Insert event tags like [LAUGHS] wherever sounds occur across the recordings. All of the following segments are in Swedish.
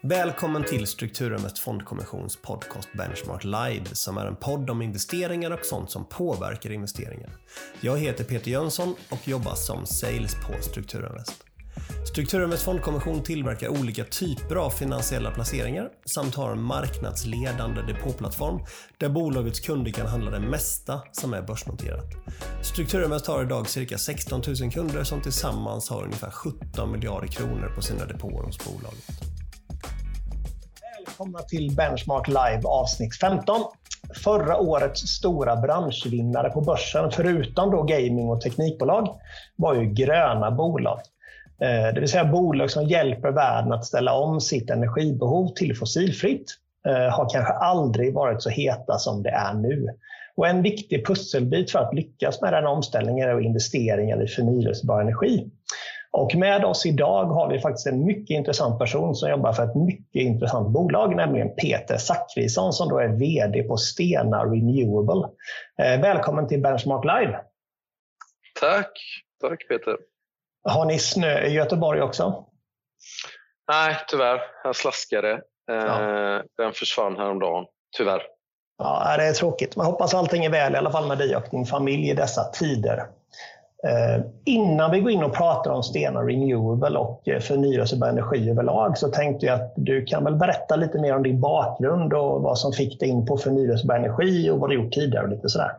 Välkommen till Strukturinvest Fondkommissions podcast Benchmark Live som är en podd om investeringar och sånt som påverkar investeringar. Jag heter Peter Jönsson och jobbar som sales på Strukturinvest. Strukturinvest Fondkommission tillverkar olika typer av finansiella placeringar samt har en marknadsledande depåplattform där bolagets kunder kan handla det mesta som är börsnoterat. Strukturinvest har idag cirka 16 000 kunder som tillsammans har ungefär 17 miljarder kronor på sina depåer hos bolaget. Välkomna till Benchmark Live avsnitt 15. Förra årets stora branschvinnare på börsen, förutom då gaming och teknikbolag, var ju gröna bolag. Eh, det vill säga bolag som hjälper världen att ställa om sitt energibehov till fossilfritt eh, har kanske aldrig varit så heta som det är nu. Och en viktig pusselbit för att lyckas med den omställningen är investeringar i förnyelsebar energi. Och med oss idag har vi faktiskt en mycket intressant person som jobbar för ett mycket intressant bolag, nämligen Peter Zackrisson som då är VD på Stena Renewable. Eh, välkommen till Benchmark Live. Tack, tack Peter. Har ni snö i Göteborg också? Nej, tyvärr. Jag slaskade. Eh, ja. Den försvann häromdagen, tyvärr. Ja, det är tråkigt. Men hoppas allting är väl, i alla fall med dig och din familj i dessa tider. Eh, innan vi går in och pratar om Stena Renewable och eh, förnyelsebar energi överlag så tänkte jag att du kan väl berätta lite mer om din bakgrund och vad som fick dig in på förnyelsebar energi och vad du gjort tidigare och lite sådär.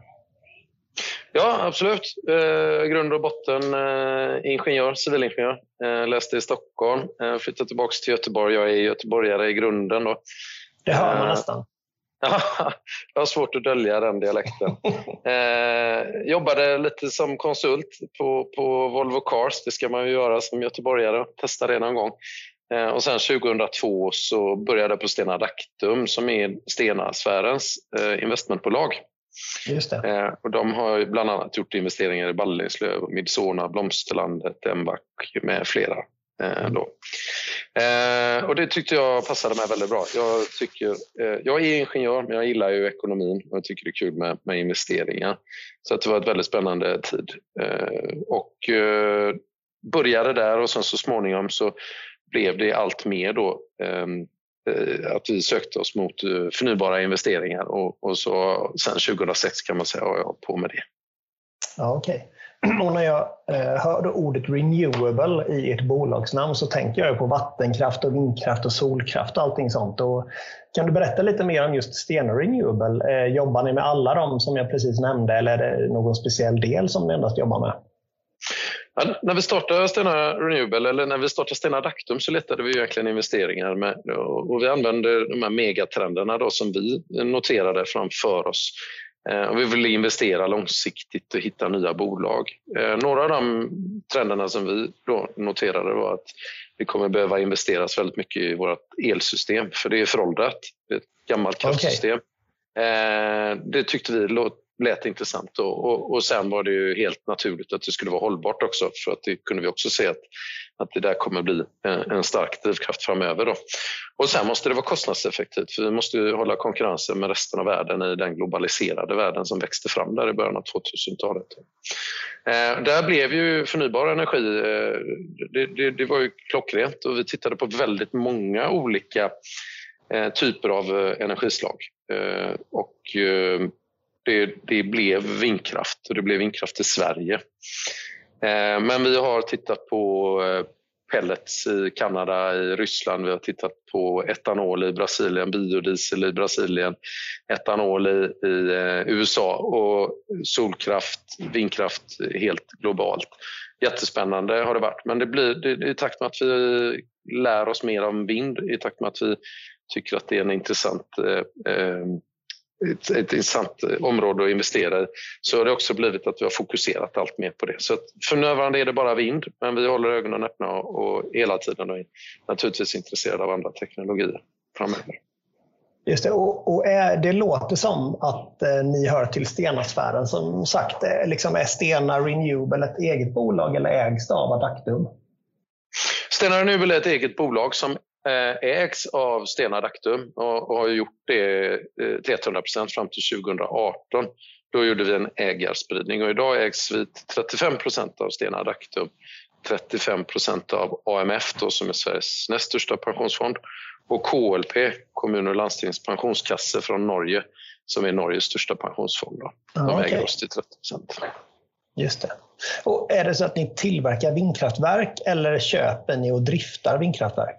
Ja, absolut. Eh, grund och botten eh, ingenjör, civilingenjör. Eh, läste i Stockholm, eh, flyttade tillbaka till Göteborg. Jag är göteborgare i grunden. Då. Det hör man eh, nästan. Jag har svårt att dölja den dialekten. [LAUGHS] eh, jobbade lite som konsult på, på Volvo Cars. Det ska man ju göra som göteborgare. Testa det någon gång. Eh, och sen 2002 så började jag på Stena Dactum som är Stena-sfärens eh, investmentbolag. Just det. Eh, och de har bland annat gjort investeringar i Ballingslöv, Midsona, Blomsterlandet, Embak med flera. Eh, då. Eh, och det tyckte jag passade mig väldigt bra. Jag, tycker, eh, jag är ingenjör, men jag gillar ju ekonomin och jag tycker det är kul med, med investeringar. Så att det var ett väldigt spännande tid. Eh, och eh, började där och sen så småningom så blev det allt mer då ehm, eh, att vi sökte oss mot eh, förnybara investeringar och, och så sen 2006 kan man säga har jag på med det. Ja, okay. [CLEARS THROAT] Och när jag eh, hörde ordet renewable i ett bolagsnamn så tänker jag på vattenkraft, och vindkraft och solkraft och allting sånt. Och kan du berätta lite mer om just Stena Renewable? Eh, jobbar ni med alla de som jag precis nämnde eller är det någon speciell del som ni endast jobbar med? Ja, när vi startade Stena Renewable, eller när vi startade Stena Daktum så letade vi egentligen investeringar med, och vi använde de här megatrenderna då som vi noterade framför oss. Eh, och vi vill investera långsiktigt och hitta nya bolag. Eh, några av de trenderna som vi noterade var att vi kommer behöva investeras väldigt mycket i vårt elsystem, för det är föråldrat. Det är ett gammalt kraftsystem. Okay. Det tyckte vi lät intressant. Och, och, och, sen var det ju helt naturligt att det skulle vara hållbart också för att det kunde vi också se att, att det där kommer bli eh, en, stark drivkraft framöver. Då. Och sen måste det vara kostnadseffektivt för vi måste hålla konkurrensen med resten av världen i den globaliserade världen som växte fram där i början av 2000-talet. Eh, där blev ju förnybar energi, eh, det, det, det, var ju klockrent och vi tittade på väldigt många olika eh, typer av eh, energislag. Eh, och det, det blev vindkraft och det blev vindkraft i Sverige. Eh, men vi har tittat på eh, pellets i Kanada, i Ryssland, vi har tittat på etanol i Brasilien, biodiesel i Brasilien, etanol i, i eh, USA och solkraft, vindkraft helt globalt. Jättespännande har det varit, men det blir det, i takt med att vi lär oss mer om vind, i takt med att vi tycker att det är en intressant eh, ett, ett intressant område att investera i så har det också blivit att vi har fokuserat allt mer på det. Så för närvarande är det bara vind, men vi håller ögonen öppna och, och hela tiden är naturligtvis intresserade av andra teknologier framöver. Just det, och, och är, det låter som att eh, ni hör till Stena-sfären. Som sagt, eh, liksom är Stena Renewable ett eget bolag eller ägs det av Adactum? Stena Renewable är ett eget bolag som Eh, ägs av Stena Dactum och, och har gjort det eh, till 100 fram till 2018. Då gjorde vi en ägarspridning och idag ägs vi till 35% av Stena Dactum 35 procent av AMF då, som är Sveriges näst största pensionsfond och KLP, kommun och landstings pensionskasse från Norge, som är Norges största pensionsfond. Då. De Ja, äger oss till 30 procent. Just det. Och är det så att ni tillverkar vindkraftverk eller köper ni och driftar vindkraftverk?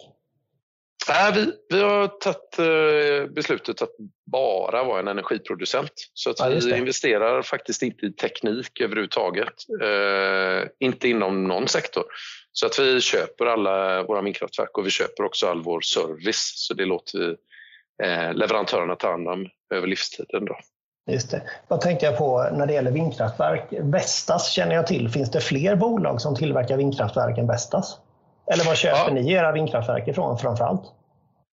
Nej, vi, vi har tagit eh, beslutet att bara vara en energiproducent. Så att Ja, vi investerar faktiskt inte i teknik överhuvudtaget. Eh, inte inom någon sektor. Så att vi köper alla våra vindkraftverk och vi köper också all vår service. Så det låter vi eh, leverantörerna ta hand om över livstiden. Då. Just det. Vad tänkte jag på när det gäller vindkraftverk? Vestas känner jag till. Finns det fler bolag som tillverkar vindkraftverk än Vestas? Eller var köper Ja. ni era vindkraftverk ifrån framför allt?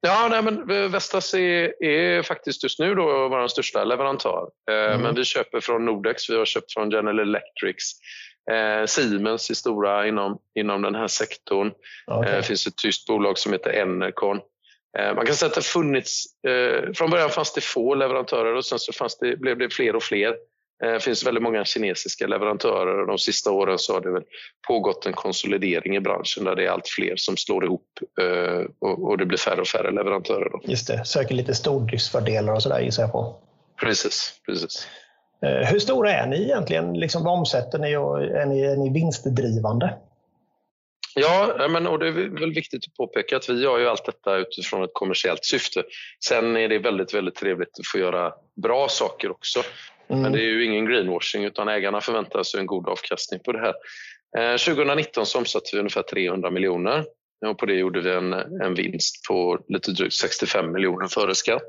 Ja, nej, men Vestas är, är faktiskt just nu då vår största leverantör. Eh, Mm. Men vi köper från Nordex, vi har köpt från General Electrics. Eh, Siemens är stora inom, inom den här sektorn. Eh, Det finns ett tyskt bolag som heter Enercon. Eh, Man kan säga att det funnits, eh, från början fanns det få leverantörer och sen så fanns det, blev det fler och fler. Eh, Det finns väldigt många kinesiska leverantörer och de sista åren så har det väl pågått en konsolidering i branschen där det är allt fler som slår ihop eh, och det blir färre och färre leverantörer. Då. Just det. Söker lite stordriftsfördelar och sådär gissar jag på. Precis, precis. Eh, Hur stora är ni egentligen? Liksom, vad omsätter ni och är ni, är ni vinstdrivande? Ja, ja, men, och det är väl viktigt att påpeka att vi gör ju allt detta utifrån ett kommersiellt syfte. Sen är det väldigt, väldigt trevligt att få göra bra saker också. Mm. Men det är ju ingen greenwashing utan ägarna förväntar sig en god avkastning på det här. Eh, 2019 så omsatte vi ungefär 300 miljoner och på det gjorde vi en, en vinst på lite drygt 65 miljoner före skatt.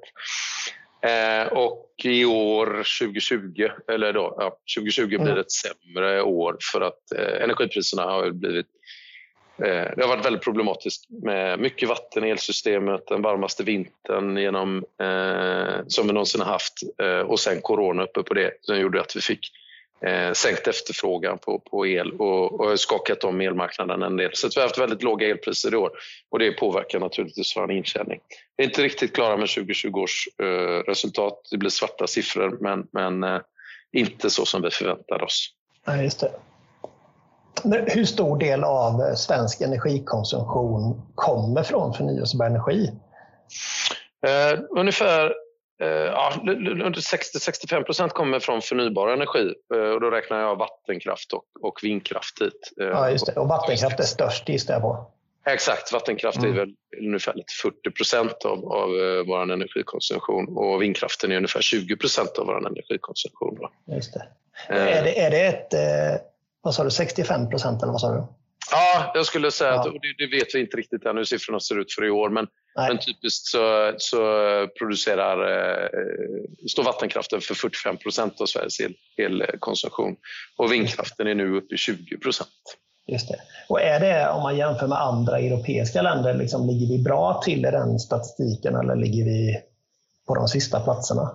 Eh, och i år 2020, eller då, ja, 2020 blir Mm. ett sämre år för att eh, energipriserna har blivit Eh, Eh, det har varit väldigt problematiskt med mycket vatten i elsystemet, den varmaste vintern genom, eh, som vi någonsin har haft eh, och sen corona uppe på det som gjorde att vi fick eh, sänkt efterfrågan på, på el och, och skakat om elmarknaden en del. Så att vi har haft väldigt låga elpriser i år och det påverkar naturligtvis vår intjäning. Vi är inte riktigt klara med 2020 års eh, resultat. Det blir svarta siffror men, men eh, inte så som vi förväntade oss. Nej, just det. Hur stor del av eh, svensk energikonsumtion kommer från förnyelsebar energi? Eh, ungefär eh, ja, l- l- under 60-65 procent kommer från förnybar energi eh, och då räknar jag vattenkraft och, och vindkraft dit. Eh, Ja, just det. Och vattenkraft är störst gissar jag på. Exakt, vattenkraft Mm. är väl ungefär lite 40 procent av, av eh, vår energikonsumtion och vindkraften är ungefär 20 procent av vår energikonsumtion. Då. Just det. Är, det, är det ett, vad sa du, 65 procent eller vad sa du? Ja, jag skulle säga Ja. att och det, det vet vi inte riktigt än hur siffrorna ser ut för i år, men, men typiskt så, så producerar, eh, står vattenkraften för 45 procent av Sveriges el, elkonsumtion och vindkraften är nu uppe i 20 procent. Just det. Och är det, om man jämför med andra europeiska länder, liksom, ligger vi bra till i den statistiken eller ligger vi på de sista platserna?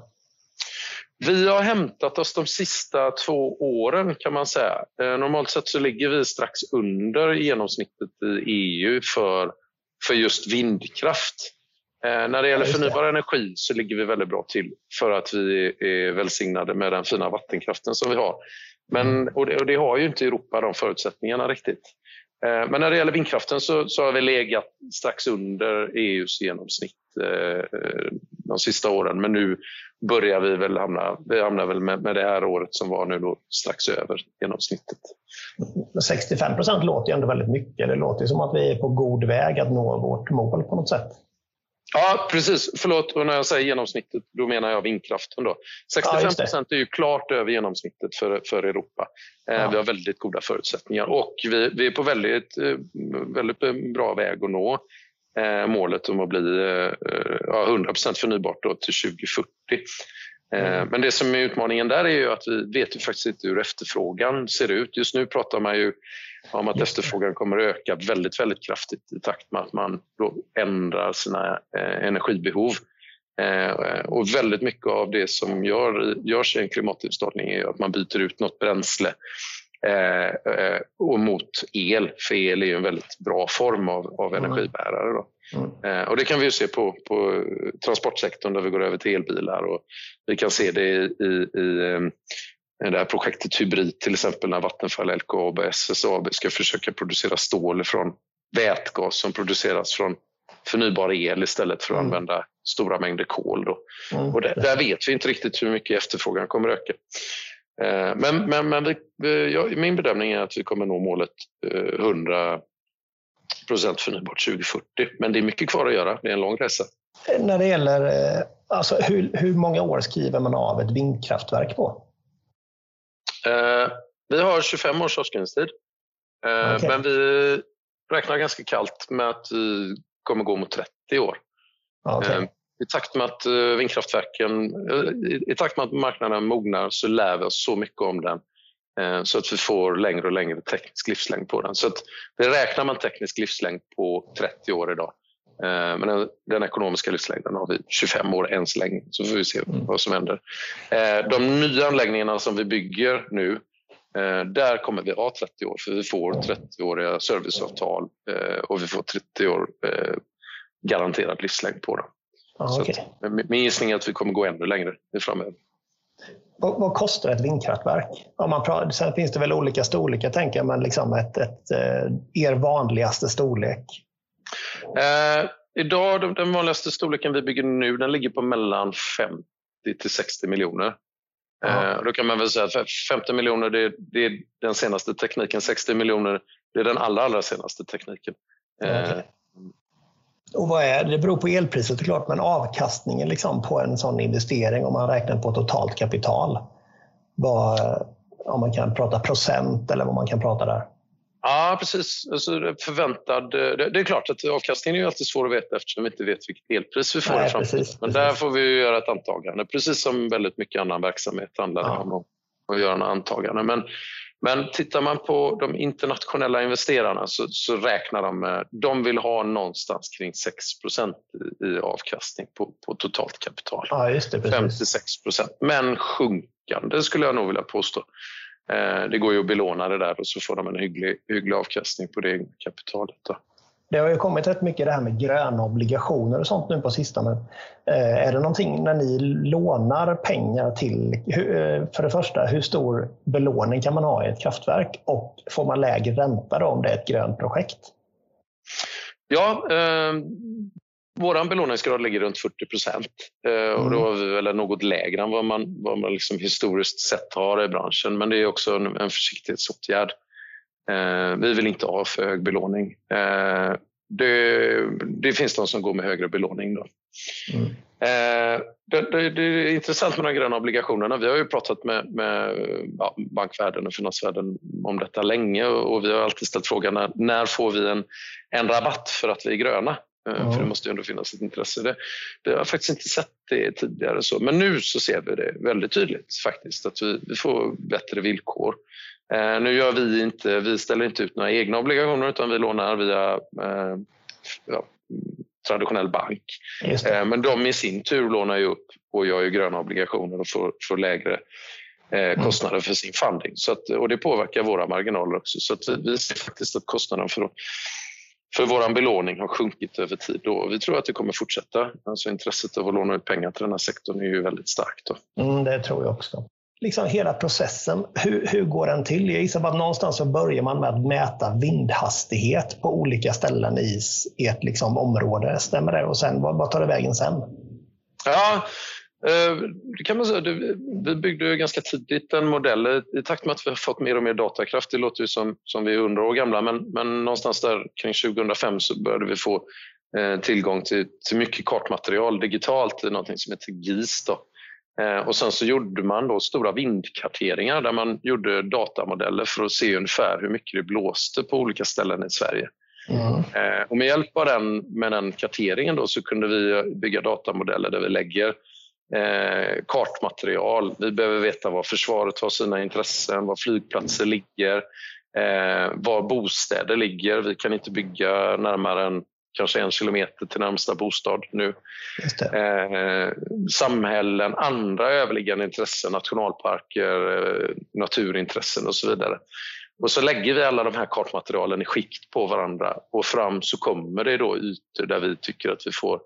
Vi har hämtat oss de sista två åren kan man säga. Eh, Normalt sett så ligger vi strax under genomsnittet i EU för, för just vindkraft. Eh, När det gäller förnybar energi så ligger vi väldigt bra till för att vi är välsignade med den fina vattenkraften som vi har. Men, och, det, och det har ju inte Europa de förutsättningarna riktigt. Eh, men när det gäller vindkraften så, så har vi legat strax under EUs genomsnitt eh, de sista åren. Men nu börjar vi väl hamna, vi hamnar väl med, med det här året som var nu då strax över genomsnittet. 65 procent låter ju ändå väldigt mycket. Det låter som att vi är på god väg att nå vårt mål på något sätt. Ja, precis. Förlåt, och när jag säger genomsnittet då menar jag vindkraften. Då. 65 Ja, just det. procent är ju klart över genomsnittet för, för Europa. Eh, Ja. Vi har väldigt goda förutsättningar och vi, vi är på väldigt, eh, väldigt bra väg att nå eh, målet om att bli eh, ja, 100 procent förnybart då till 2040. Eh, Mm. Men det som är utmaningen där är ju att vi vet ju faktiskt inte hur efterfrågan ser ut. Just nu pratar man ju om att efterfrågan kommer att öka väldigt, väldigt kraftigt i takt med att man då ändrar sina eh, energibehov. Eh, och väldigt mycket av det som gör, görs i en klimatomställning är ju att man byter ut något bränsle eh, eh, och mot el, för el är ju en väldigt bra form av, av Mm. energibärare. Då. Mm. Eh, och det kan vi ju se på, på transportsektorn där vi går över till elbilar och vi kan se det i, i, i det här projektet Hybrid till exempel när Vattenfall, LKAB och SSAB ska försöka producera stål från vätgas som produceras från förnybar el istället för att mm. använda stora mängder kol. Mm. Och där, där, vet vi inte riktigt hur mycket efterfrågan kommer att öka. Eh, men, men, men vi, ja, min bedömning är att vi kommer nå målet 100 procent förnybart 2040. Men det är mycket kvar att göra. Det är en lång resa. När det gäller eh, alltså, hur, hur många år skriver man av ett vindkraftverk på? Eh, vi har 25 års avskrivningstid. Eh, okay. Men vi räknar ganska kallt med att vi kommer gå mot 30 år. Okay. Eh, I takt med att eh, vindkraftverken, eh, i, i takt med att marknaden mognar så lär vi oss så mycket om den så att vi får längre och längre teknisk livslängd på den. Så att det räknar man teknisk livslängd på 30 år idag. Men den, den, ekonomiska livslängden har vi 25 år än så länge, så får vi se mm. vad som händer. De nya anläggningarna som vi bygger nu, där kommer vi ha 30 år, för vi får 30-åriga serviceavtal och vi får 30 år garanterad livslängd på dem. Ah, okay. min gissning är att vi kommer gå ännu längre framöver. Vad, vad, kostar ett vindkraftverk? Om man pratar, sen finns det väl olika storlekar tänker jag, men liksom ett, ett, eh, er vanligaste storlek? Eh, idag, den vanligaste storleken vi bygger nu, den ligger på mellan 50 till 60 miljoner. Eh, då kan man väl säga att 50 miljoner det, det, är den senaste tekniken, 60 miljoner det är den allra, allra senaste tekniken. Okay. Och vad är, det beror på elpriset såklart, men avkastningen liksom på en sån investering om man räknar på totalt kapital. Vad, om man kan prata procent eller vad man kan prata där. Ja, precis. Alltså, förväntad, det är klart att avkastningen är alltid svår att veta eftersom vi inte vet vilket elpris vi får Nej, i framtiden. Precis, Men precis. där får vi göra ett antagande, precis som väldigt mycket annan verksamhet handlar ja. om att göra en antagande. Men men tittar man på de internationella investerarna så, så räknar de med, de vill ha någonstans kring 6 i, i avkastning på, på totalt kapital. Ja, just det, 56 men sjunkande skulle jag nog vilja påstå. Eh, det går ju att belåna det där och så får de en hygglig, hygglig avkastning på det egna kapitalet. Då. Det har ju kommit rätt mycket det här med gröna obligationer och sånt nu på sistone. Eh, är det någonting när ni lånar pengar till, eh, för det första, hur stor belåning kan man ha i ett kraftverk och får man lägre ränta då om det är ett grönt projekt? Ja, eh, vår belåningsgrad ligger runt 40 procent eh, och då har vi väl något lägre än vad man, vad man liksom historiskt sett har i branschen. Men det är också en, en försiktighetsåtgärd. Eh, vi vill inte ha för hög belåning. Eh, det, det, finns de som går med högre belåning. Då. Mm. Eh, det, det, det, är intressant med de gröna obligationerna. Vi har ju pratat med, med ja, bankvärlden och finansvärlden om detta länge och vi har alltid ställt frågan när, när får vi en, en rabatt för att vi är gröna? Mm. För det måste ju ändå finnas ett intresse. Det, det, jag har faktiskt inte sett det tidigare. så. Men nu så ser vi det väldigt tydligt faktiskt att vi, vi får bättre villkor. Eh, nu gör vi inte, vi ställer inte ut några egna obligationer utan vi lånar via eh, ja, traditionell bank. Eh, men de i sin tur lånar ju upp och gör ju gröna obligationer och får, får lägre mm. kostnader för sin funding. Så att, och det påverkar våra marginaler också. Så att vi ser faktiskt att kostnaden för, för vår belåning har sjunkit över tid och vi tror att det kommer fortsätta. Alltså intresset av att låna ut pengar till den här sektorn är ju väldigt starkt. Mm, det tror jag också liksom hela processen, hur, hur går den till? Jag gissar att någonstans så börjar man med att mäta vindhastighet på olika ställen i ert liksom område. Stämmer det? Och sen, vad, vad tar det vägen sen? Ja, eh, det kan man säga. Vi byggde ganska tidigt en modell i takt med att vi har fått mer och mer datakraft. Det låter ju som, som vi är 100 år gamla, men, men någonstans där kring 2005 så började vi få eh, tillgång till, till mycket kartmaterial digitalt i någonting som heter GIS. Då. Eh, och sen så gjorde man då stora vindkarteringar där man gjorde datamodeller för att se ungefär hur mycket det blåste på olika ställen i Sverige. Mm. Eh, och med hjälp av den, med den karteringen då, så kunde vi bygga datamodeller där vi lägger eh, kartmaterial. Vi behöver veta var försvaret har sina intressen, var flygplatser ligger, eh, var bostäder ligger. Vi kan inte bygga närmare än kanske en kilometer till närmsta bostad nu. Eh, samhällen, andra överliggande intressen, nationalparker, eh, naturintressen och så vidare. Och så lägger vi alla de här kartmaterialen i skikt på varandra och fram så kommer det då ytor där vi tycker att vi får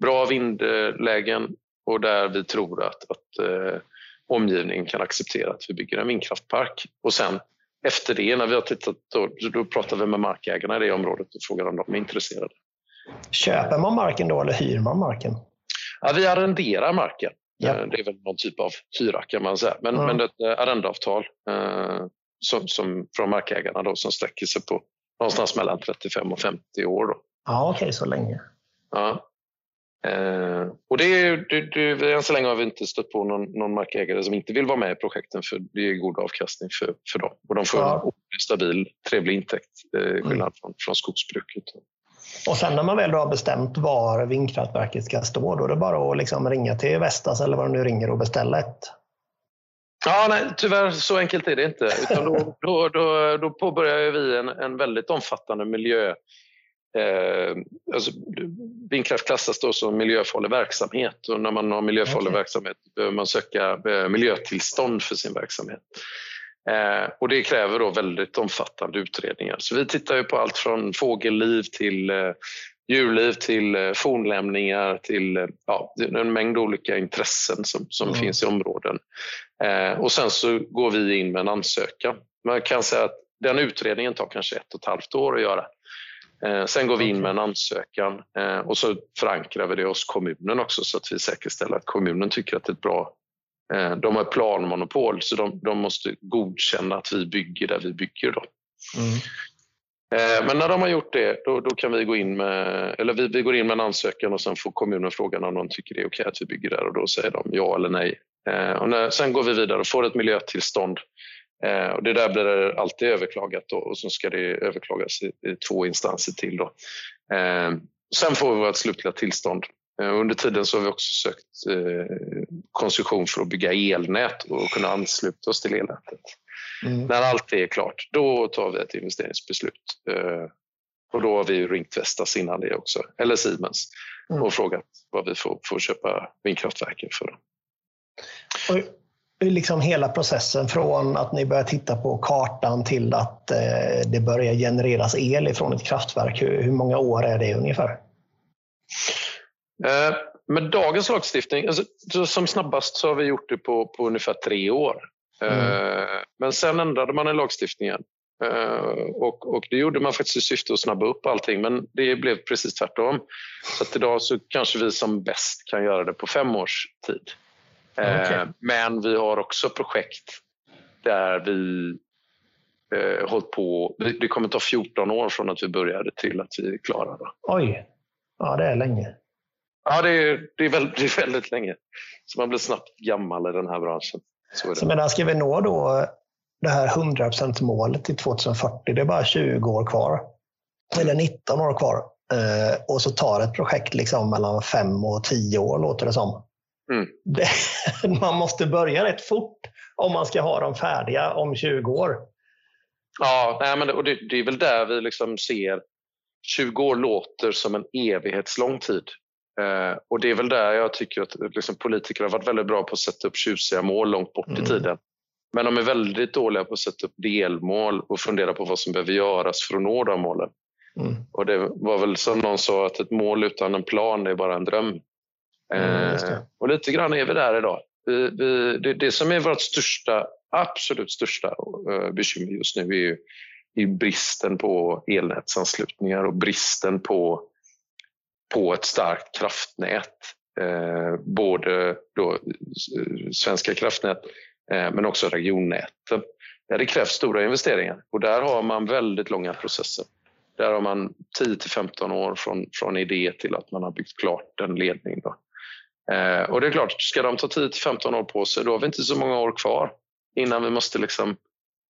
bra vindlägen och där vi tror att, att eh, omgivningen kan acceptera att vi bygger en vindkraftpark. Och sen efter det, när vi har tittat, då, då pratar vi med markägarna i det området och frågar om de är intresserade. Köper man marken då eller hyr man marken? Ja, vi arrenderar marken. Ja. Eh, det är väl någon typ av hyra kan man säga, men, Mm. men ett arrendeavtal eh, som, som, från markägarna då, som sträcker sig på någonstans mellan 35 och 50 år. Då. Ja, okej, så länge. Ja. Eh, och det är, det, det, än så länge har vi inte stött på någon, någon markägare som inte vill vara med i projekten för det är god avkastning för, för dem. Och de får Ja. en stabil, trevlig intäkt, eh, skillnad från, från skogsbruket. Och sen när man väl har bestämt var vindkraftverket ska stå, då är det bara att liksom ringa till Vestas eller vad de nu ringer och beställa ett. Ja, nej, tyvärr så enkelt är det inte. Utan då, [LAUGHS] då, då, då påbörjar vi en, en väldigt omfattande miljö... Eh, alltså, vindkraft klassas då som miljöfarlig verksamhet och när man har miljöfarlig Okej. verksamhet behöver man söka eh, miljötillstånd för sin verksamhet. Eh, och det kräver då väldigt omfattande utredningar. Så vi tittar på allt från fågelliv till eh, djurliv till eh, fornlämningar till eh, ja, en mängd olika intressen som, som Mm. finns i områden. Eh, och sen så går vi in med en ansökan. Man kan säga att den utredningen tar kanske ett och ett halvt år att göra. Eh, sen går vi in med en ansökan och så förankrar vi det hos kommunen också så att vi säkerställer att kommunen tycker att det är ett bra de har planmonopol så de, de måste godkänna att vi bygger där vi bygger. Då. Mm. Eh, Men när de har gjort det, då, då kan vi gå in med, eller vi, vi går in med en ansökan och sen får kommunen frågan om de tycker det är okej att vi bygger där och då säger de ja eller nej. Eh, Och när, sen går vi vidare och får ett miljötillstånd. Eh, Och det där blir alltid överklagat då, och så ska det överklagas i, i två instanser till. Då. Eh, Sen får vi vårt slutliga tillstånd. Eh, Under tiden så har vi också sökt eh, koncession för att bygga elnät och kunna ansluta oss till elnätet. Mm. När allt det är klart, då tar vi ett investeringsbeslut. Eh, och då har vi ringt Vestas innan det också, eller Siemens, Mm. och frågat vad vi får, får köpa vindkraftverken för. Och liksom hela processen från att ni börjar titta på kartan till att det börjar genereras el ifrån ett kraftverk. Hur, hur många år är det ungefär? Eh, med dagens lagstiftning, alltså, så som snabbast så har vi gjort det på, på ungefär tre år. Eh, Men sen ändrade man i lagstiftningen. Eh, och, och det gjorde man faktiskt i syfte att snabba upp allting, men det blev precis tvärtom. Så att idag så kanske vi som bäst kan göra det på fem års tid. Okej. Men vi har också projekt där vi eh, hållit på. Det kommer ta 14 år från att vi började till att vi är klara. Oj, ja det är länge. Ja, det är, det, är väldigt, det är väldigt länge. Så man blir snabbt gammal i den här branschen. Så Så medan ska vi nå då det här 100% målet till 2040, det är bara 20 år kvar. Eller 19 år kvar. Eh, och så tar ett projekt liksom mellan 5 och 10 år låter det som. Mm. Det, [LAUGHS] man måste börja rätt fort om man ska ha dem färdiga om 20 år. Ja, nej, men det, och det, det är väl där vi liksom ser 20 år låter som en evighetslång tid. Eh, och det är väl där jag tycker att liksom, politiker har varit väldigt bra på att sätta upp tjusiga mål långt bort Mm. i tiden. Men de är väldigt dåliga på att sätta upp delmål och fundera på vad som behöver göras för att nå de målen. Mm. Och det var väl som någon sa att ett mål utan en plan är bara en dröm. Mm. Eh, och lite grann är vi där idag. Vi, vi, det, det som är vårt största, absolut största eh, bekymmer just nu är ju, är bristen på elnätsanslutningar och bristen på, på ett starkt kraftnät. Eh, både då, eh, svenska kraftnät eh, men också regionnäten. Där det krävs stora investeringar och där har man väldigt långa processer. Där har man 10 till 15 år från, från idé till att man har byggt klart en ledning. Då. Eh, och det är klart, ska de ta 10 till 15 år på sig, då har vi inte så många år kvar innan vi måste liksom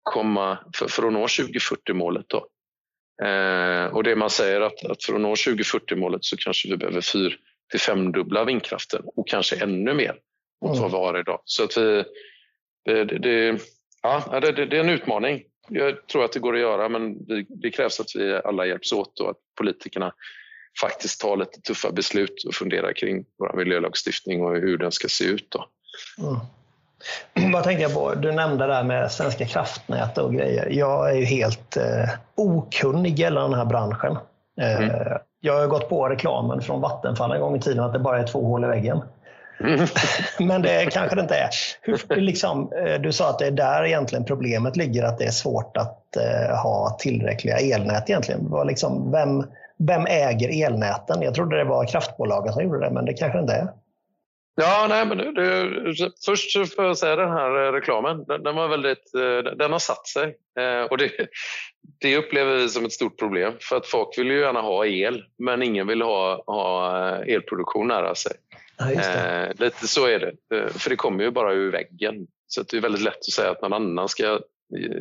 komma för, för att nå 2040-målet. Då. Eh, och det man säger att, att för att nå 2040-målet så kanske vi behöver fyr till femdubbla vindkraften och kanske ännu mer mot Mm. vad vi har idag. Så att vi, det, det, ja, det, det, är en utmaning. Jag tror att det går att göra men det, det krävs att vi alla hjälps åt och att politikerna faktiskt tar lite tuffa beslut och funderar kring vår miljölagstiftning och hur den ska se ut. Då. Mm. [CLEARS THROAT] Vad tänkte jag på? Du nämnde det här med Svenska kraftnät och grejer. Jag är ju helt eh, okunnig gällande den här branschen. Eh, Mm. Jag har gått på reklamen från Vattenfall en gång i tiden att det bara är två hål i väggen. Mm. [LAUGHS] Men det kanske det inte är. Hur, liksom, eh, du sa att det är där egentligen problemet ligger, att det är svårt att uh, ha tillräckliga elnät egentligen. Var liksom, vem, vem äger elnäten? Jag trodde det var kraftbolagen som gjorde det, men det kanske det inte är. Ja, nej, men det, det, först får jag säga den här reklamen, den, den var väldigt, den har satt sig. Eh, och det, det upplever vi som ett stort problem för att folk vill ju gärna ha el men ingen vill ha, ha elproduktion nära sig. Ja, eh, lite så är det, eh, för det kommer ju bara ur väggen. Så det är väldigt lätt att säga att någon annan ska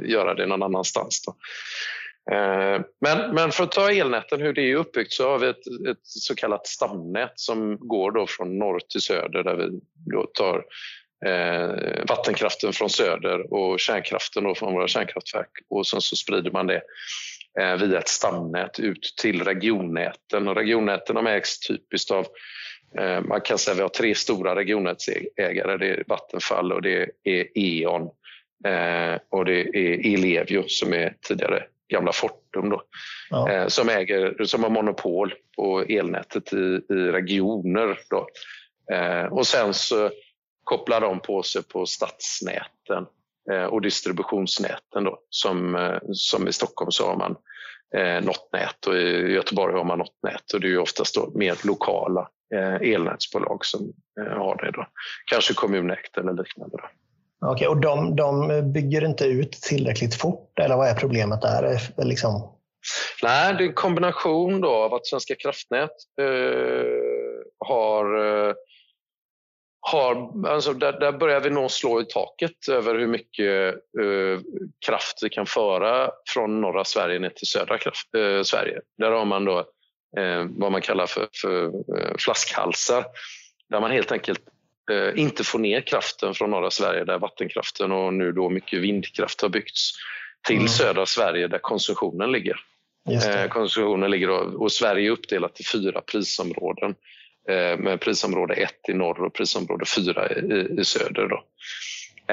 göra det någon annanstans. Då. Eh, men, men för att ta elnäten, hur det är uppbyggt, så har vi ett, ett så kallat stamnät som går då från norr till söder där vi då tar eh, vattenkraften från söder och kärnkraften då från våra kärnkraftverk och sen så sprider man det eh, via ett stamnät ut till regionnäten. Och regionnäten de ägs typiskt av eh, man kan säga att vi har tre stora regionnätsägare. Det är Vattenfall och det är E.ON eh, och det är Ellevio som är tidigare gamla Fortum då, ja. Eh, som, äger, som har monopol på elnätet i, i regioner. Då. Eh, och sen så kopplar de på sig på stadsnäten eh, och distributionsnäten. Då, som, som i Stockholm så har man eh, något nät och i Göteborg har man något nät och det är oftast då mer lokala elnätsbolag som har det. Då. Kanske kommunägt eller liknande. Då. Okej, och de, de bygger inte ut tillräckligt fort eller vad är problemet där? Eh, liksom... Nej, det är en kombination då av att Svenska kraftnät eh, har eh, har, alltså där, där, börjar vi nog slå i taket över hur mycket eh, kraft vi kan föra från norra Sverige ner till södra kraft, eh, Sverige. Där har man då eh, vad man kallar för, för eh, flaskhalsar där man helt enkelt inte få ner kraften från norra Sverige där vattenkraften och nu då mycket vindkraft har byggts till mm. södra Sverige där konsumtionen ligger. Eh, konsumtionen ligger och, och, Sverige är uppdelat i fyra prisområden eh, med prisområde 1 i norr och prisområde 4 i, i söder. Då.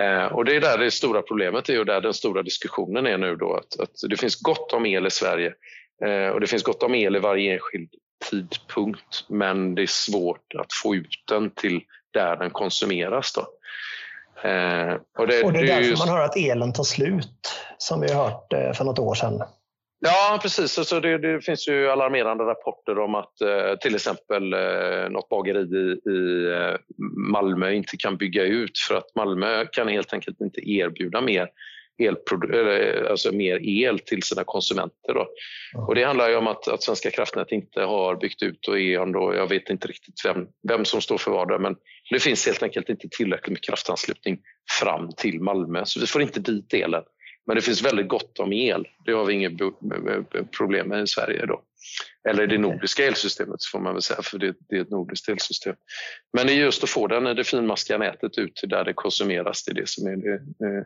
Eh, och det är där det stora problemet är och där den stora diskussionen är nu då att, att det finns gott om el i Sverige eh, och det finns gott om el i varje enskild tidpunkt men det är svårt att få ut den till där den konsumeras. Då. Eh, och, det, och det är därför just... man hör att elen tar slut, som vi har hört eh, för något år sedan. Ja, precis. Alltså det, det, finns ju alarmerande rapporter om att eh, till exempel eh, något bageri i, i eh, Malmö inte kan bygga ut för att Malmö kan helt enkelt inte erbjuda mer alltså mer el till sina konsumenter. Då. Och det handlar om att, att Svenska kraftnät inte har byggt ut och E.ON jag vet inte riktigt vem, vem som står för vad där, men det finns helt enkelt inte tillräckligt med kraftanslutning fram till Malmö, så vi får inte dit elen. Men det finns väldigt gott om el. Det har vi inget problem med i Sverige. Då. Eller det nordiska elsystemet får man väl säga, för det, är ett nordiskt elsystem. Men det är just att få den, det finmaskiga nätet ut till där det konsumeras, det är det som är det eh,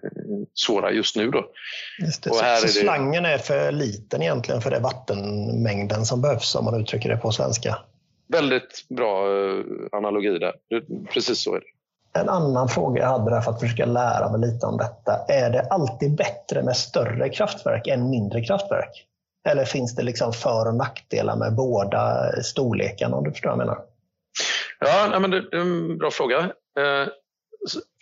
svåra just nu. Då. Just det. Och här så, så är det... slangen är för liten egentligen för den vattenmängden som behövs om man uttrycker det på svenska? Väldigt bra eh, analogi där, precis så är det. En annan fråga jag hade där för att försöka lära mig lite om detta. Är det alltid bättre med större kraftverk än mindre kraftverk? Eller finns det liksom för och nackdelar med båda storlekarna om du förstår vad jag menar? Ja, men det är en bra fråga. Eh,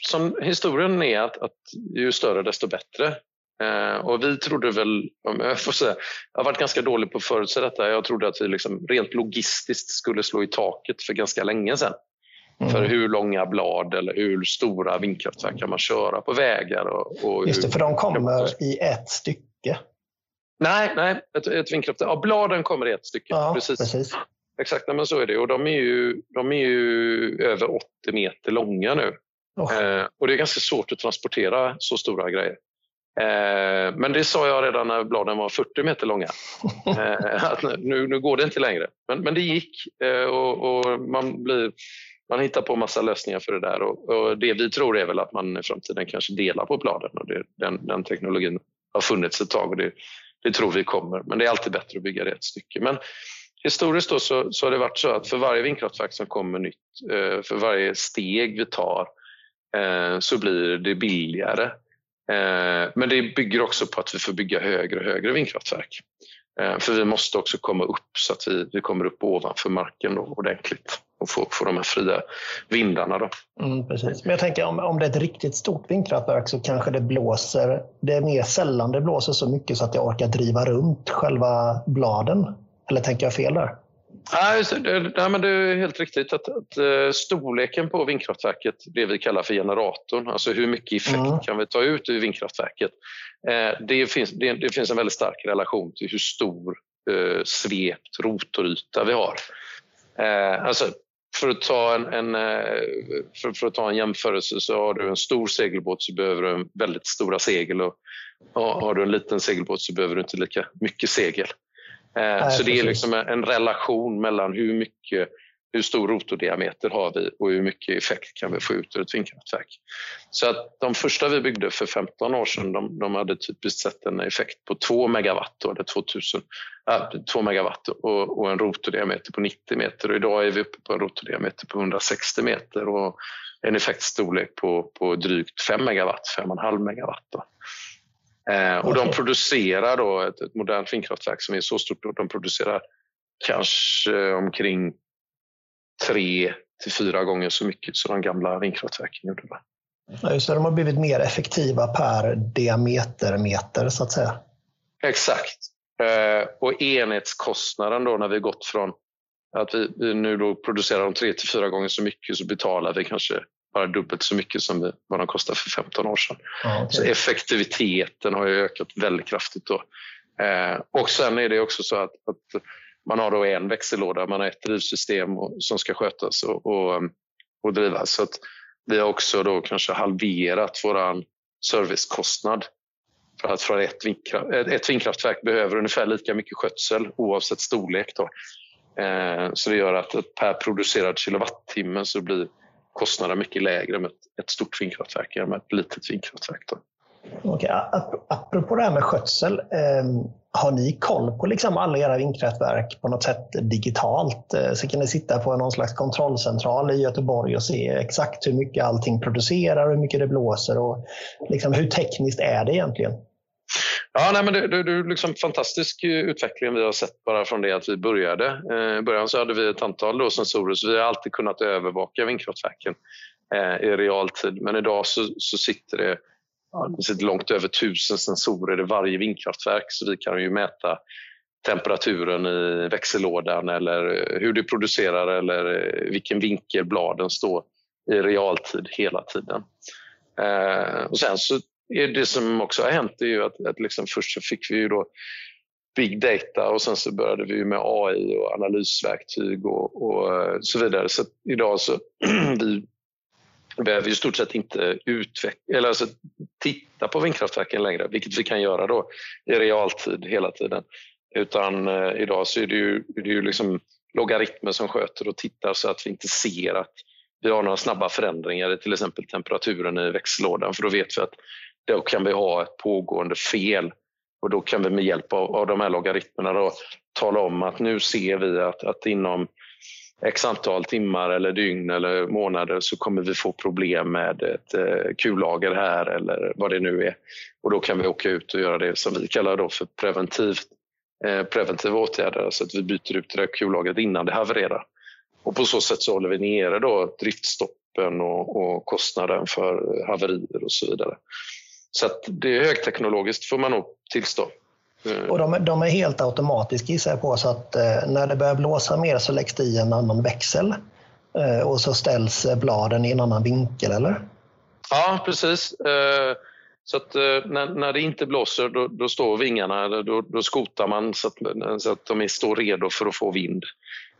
som historien är att, att ju större desto bättre. Eh, och vi trodde väl, om jag får säga, jag har varit ganska dålig på att förutse detta. Jag trodde att vi liksom rent logistiskt skulle slå i taket för ganska länge sedan. Mm. För hur långa blad eller hur stora vindkraftverk kan man köra på vägar? Och, och Just det, för de kommer i ett stycke. Nej, nej ett, ett vindkraftverk. Ja, bladen kommer i ett stycke. Ja, precis. precis. Exakt, men så är det. Och de är ju, de är ju över 80 meter långa nu. Oh. Eh, och det är ganska svårt att transportera så stora grejer. Eh, men det sa jag redan när bladen var 40 meter långa. [LAUGHS] Eh, att nu, nu går det inte längre. Men, men det gick eh, och, och, man blir man hittar på massa lösningar för det där och, och, det vi tror är väl att man i framtiden kanske delar på bladen och det, den, den teknologin har funnits ett tag och det, det, tror vi kommer. Men det är alltid bättre att bygga det ett stycke. Men historiskt då så, så har det varit så att för varje vindkraftverk som kommer nytt, för varje steg vi tar så blir det billigare. Eh, men det bygger också på att vi får bygga högre och högre vindkraftverk. Eh, för vi måste också komma upp så att vi, vi kommer upp ovanför marken då, ordentligt. och få, få de här fria vindarna. Då. Mm, precis. Men jag tänker om, om det är ett riktigt stort vindkraftverk så kanske det blåser, det är mer sällan det blåser så mycket så att jag orkar driva runt själva bladen. Eller tänker jag fel där? Nej, det, men det är helt riktigt att, att eh, storleken på vindkraftverket, det vi kallar för generatorn, alltså hur mycket effekt mm. kan vi ta ut ur vindkraftverket? Eh, det, finns, det, det, finns en väldigt stark relation till hur stor eh, svept rotoryta vi har. Eh, alltså, för att, ta en, en eh, för, för, att ta en jämförelse så har du en stor segelbåt så behöver du väldigt stora segel och, och har du en liten segelbåt så behöver du inte lika mycket segel. Eh, Nej, så det är liksom en relation mellan hur mycket hur stor rotordiameter har vi och hur mycket effekt kan vi få ut ur ett vindkraftverk. Så att de första vi byggde för 15 år sedan de, de hade typiskt sett en effekt på 2 megawatt, eller 2000, äh, 2 megawatt och, och en rotordiameter på 90 meter. Och idag är vi uppe på en rotordiameter på 160 meter och en effektstorlek på, på drygt 5 megawatt, 5,5 megawatt. Då. Eh, och de producerar då ett, ett modernt vindkraftverk som är så stort, de producerar kanske omkring tre till fyra gånger så mycket som de gamla vindkraftverken gjorde. Ja, det, de har blivit mer effektiva per diametermeter så att säga. Exakt. Eh, och enhetskostnaden då när vi gått från att vi, vi nu då producerar de tre till fyra gånger så mycket så betalar vi kanske bara dubbelt så mycket som vad de kostade för 15 år sedan. Ja, okay. Så effektiviteten har ökat väldigt kraftigt. Då. Eh, och sen är det också så att, att man har då en växellåda, man har ett drivsystem som ska skötas och, och, och drivas. Så vi har också då kanske halverat vår servicekostnad. För att för ett, vindkraft, ett vindkraftverk behöver ungefär lika mycket skötsel oavsett storlek. Då. Eh, så det gör att per producerad kilowattimme så blir kostnaden mycket lägre med ett, stort vindkraftverk än med ett litet vindkraftverk. Då. Okay. Apropå det här med skötsel. Ehm, har ni koll på liksom alla era vindkraftverk på något sätt digitalt? Eh, så kan ni sitta på någon slags kontrollcentral i Göteborg och se exakt hur mycket allting producerar, hur mycket det blåser och liksom hur tekniskt är det egentligen? Ja, nej, men det, det, det är liksom fantastisk eh, utveckling vi har sett bara från det att vi började. Eh, I början så hade vi ett antal då sensorer så vi har alltid kunnat övervaka vindkraftverken eh, i realtid. Men idag så, så sitter det det sitter långt över tusen sensorer i varje vindkraftverk så vi kan ju mäta temperaturen i växellådan eller eh, hur det producerar eller eh, vilken vinkel bladen står i realtid hela tiden. Eh, och sen så det som också har hänt är ju att, att liksom först så fick vi ju då big data och sen så började vi med AI och analysverktyg och, och eh, så vidare. Så idag så [CLEARS THROAT] vi behöver i stort sett inte utveckla, eller alltså titta på vindkraftverken längre, vilket vi kan göra då i realtid hela tiden. Utan eh, idag så är det ju, är det ju liksom logaritmer som sköter och tittar så att vi inte ser att vi har några snabba förändringar i till exempel temperaturen i växellådan för då vet vi att då kan vi ha ett pågående fel och då kan vi med hjälp av, av de här logaritmerna då tala om att nu ser vi att, att inom x antal timmar eller dygn eller månader så kommer vi få problem med ett eh, kullager här eller vad det nu är. Och då kan vi åka ut och göra det som vi kallar då för preventivt, eh, preventiva åtgärder, alltså att vi byter ut det där kullagret innan det havererar. Och på så sätt så håller vi nere då driftstoppen och, och kostnaden för haverier och så vidare. Så det är högteknologiskt får man nog tillstå. Mm. Och de, de, är helt automatiska gissar jag på, så att eh, när det börjar blåsa mer så läggs det i en annan växel eh, och så ställs bladen i en annan vinkel, eller? Ja, precis. Eh, så att eh, när, när det inte blåser då, då står vingarna, då, då skotar man så att, så att de står redo för att få vind.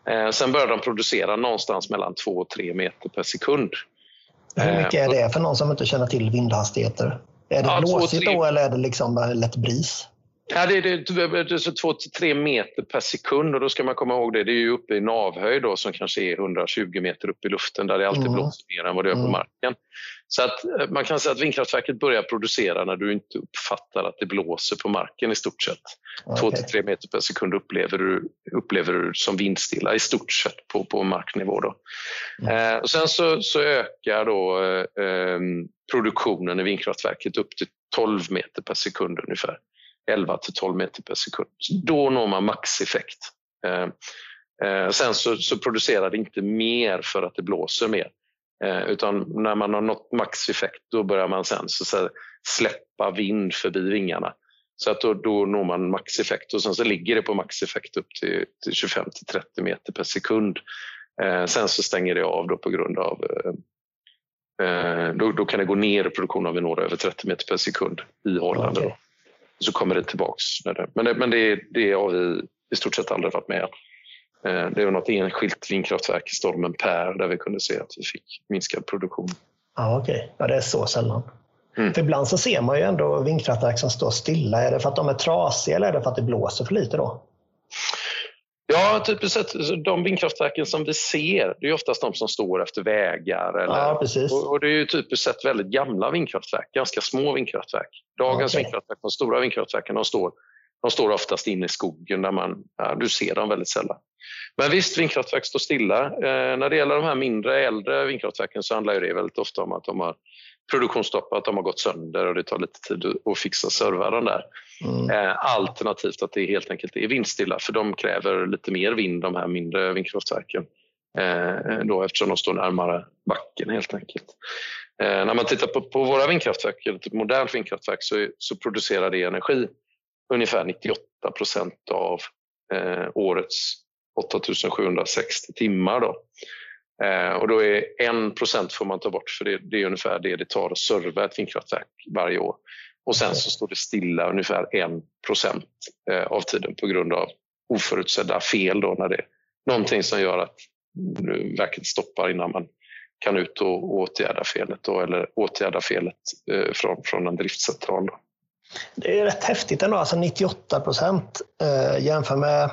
Eh, sen börjar de producera någonstans mellan 2 och 3 meter per sekund. Hur mycket är det för någon som inte känner till vindhastigheter? Är det ja, blåsigt då eller är det liksom lätt bris? Ja, det är, det, det är 2-3 meter per sekund och då ska man komma ihåg det. Det är ju uppe i navhöjd då, som kanske är 120 meter upp i luften där det alltid mm. blåser mer än vad det gör på mm. marken. Så att eh, man kan säga att vindkraftverket börjar producera när du inte uppfattar att det blåser på marken i stort sett. Okay. 2-3 meter per sekund upplever du, upplever du som vindstilla i stort sett på, på marknivå. Då. Mm. Eh, och sen så, så ökar då eh, eh produktionen i vindkraftverket upp till 12 meter per sekund ungefär. 11 till 12 meter per sekund. Då når man maxeffekt. Eh, Eh, sen så, så producerar det inte mer för att det blåser mer. Eh, utan när man har nått maxeffekt då börjar man sen så, släppa vind förbi vingarna. Så att då, då når man maxeffekt och sen så ligger det på maxeffekt upp till, till 25 till 30 meter per sekund. Eh, sen så stänger det av då på grund av eh, då, då, kan det gå ner i produktion av når över 30 meter per sekund ihållande. Okay. Så kommer det tillbaks. Men, det, men det, det har vi i stort sett aldrig varit med eh, Det var något enskilt vindkraftverk i stormen Per där vi kunde se att vi fick minskad produktion. Ja, Okej, okay. ja, det är så sällan. Mm. För ibland så ser man ju ändå vindkraftverk som står stilla. Är det för att de är trasiga eller är det för att det blåser för lite då? Ja, typiskt sett de vindkraftverken som vi ser, det är oftast de som står efter vägar. Eller, ja, precis. Och, och, det är ju typiskt sett väldigt gamla vindkraftverk, ganska små vindkraftverk. Dagens okay. vindkraftverk, de stora vindkraftverken, de står, de står oftast inne i skogen där man, ja, du ser dem väldigt sällan. Men visst, vindkraftverk står stilla. Eh, när det gäller de här mindre, äldre vindkraftverken så handlar det väldigt ofta om att de har produktionsstopp, att de har gått sönder och det tar lite tid att fixa servrarna där. Mm. Eh, alternativt att det helt enkelt är vindstilla för de kräver lite mer vind, de här mindre vindkraftverken. Eh, då eftersom de står närmare backen helt enkelt. När man tittar på, på våra vindkraftverk, eller typ modernt vindkraftverk, så, så producerar det energi ungefär 98 procent av årets 8760 timmar. Då. Eh, och då är 1 procent får man ta bort för det, det, är ungefär det det tar att serva ett vindkraftverk varje år. Och sen så står det stilla ungefär 1 procent eh, av tiden på grund av oförutsedda fel då när det är någonting som gör att verket stoppar innan man kan ut och åtgärda felet då, eller åtgärda felet eh, från, från en driftcentral. Då. Det är rätt häftigt ändå, alltså 98 procent eh, jämför med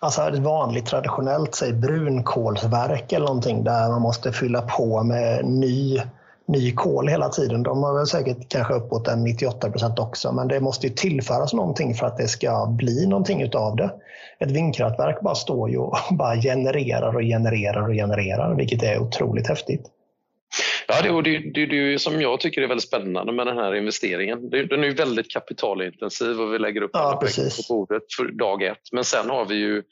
Alltså ett vanligt traditionellt säg, brunkolsverk eller någonting där man måste fylla på med ny, ny kol hela tiden. De har väl säkert kanske uppåt en 98 procent också, men det måste ju tillföras någonting för att det ska bli någonting utav det. Ett vindkraftverk bara står ju och [LAUGHS] bara genererar och genererar och genererar, vilket är otroligt häftigt. Ja, det, och det, det, det som jag tycker är väldigt spännande med den här investeringen. Det, den är väldigt kapitalintensiv och vi lägger upp ja, pengar på bordet för dag ett. Men sen har vi ju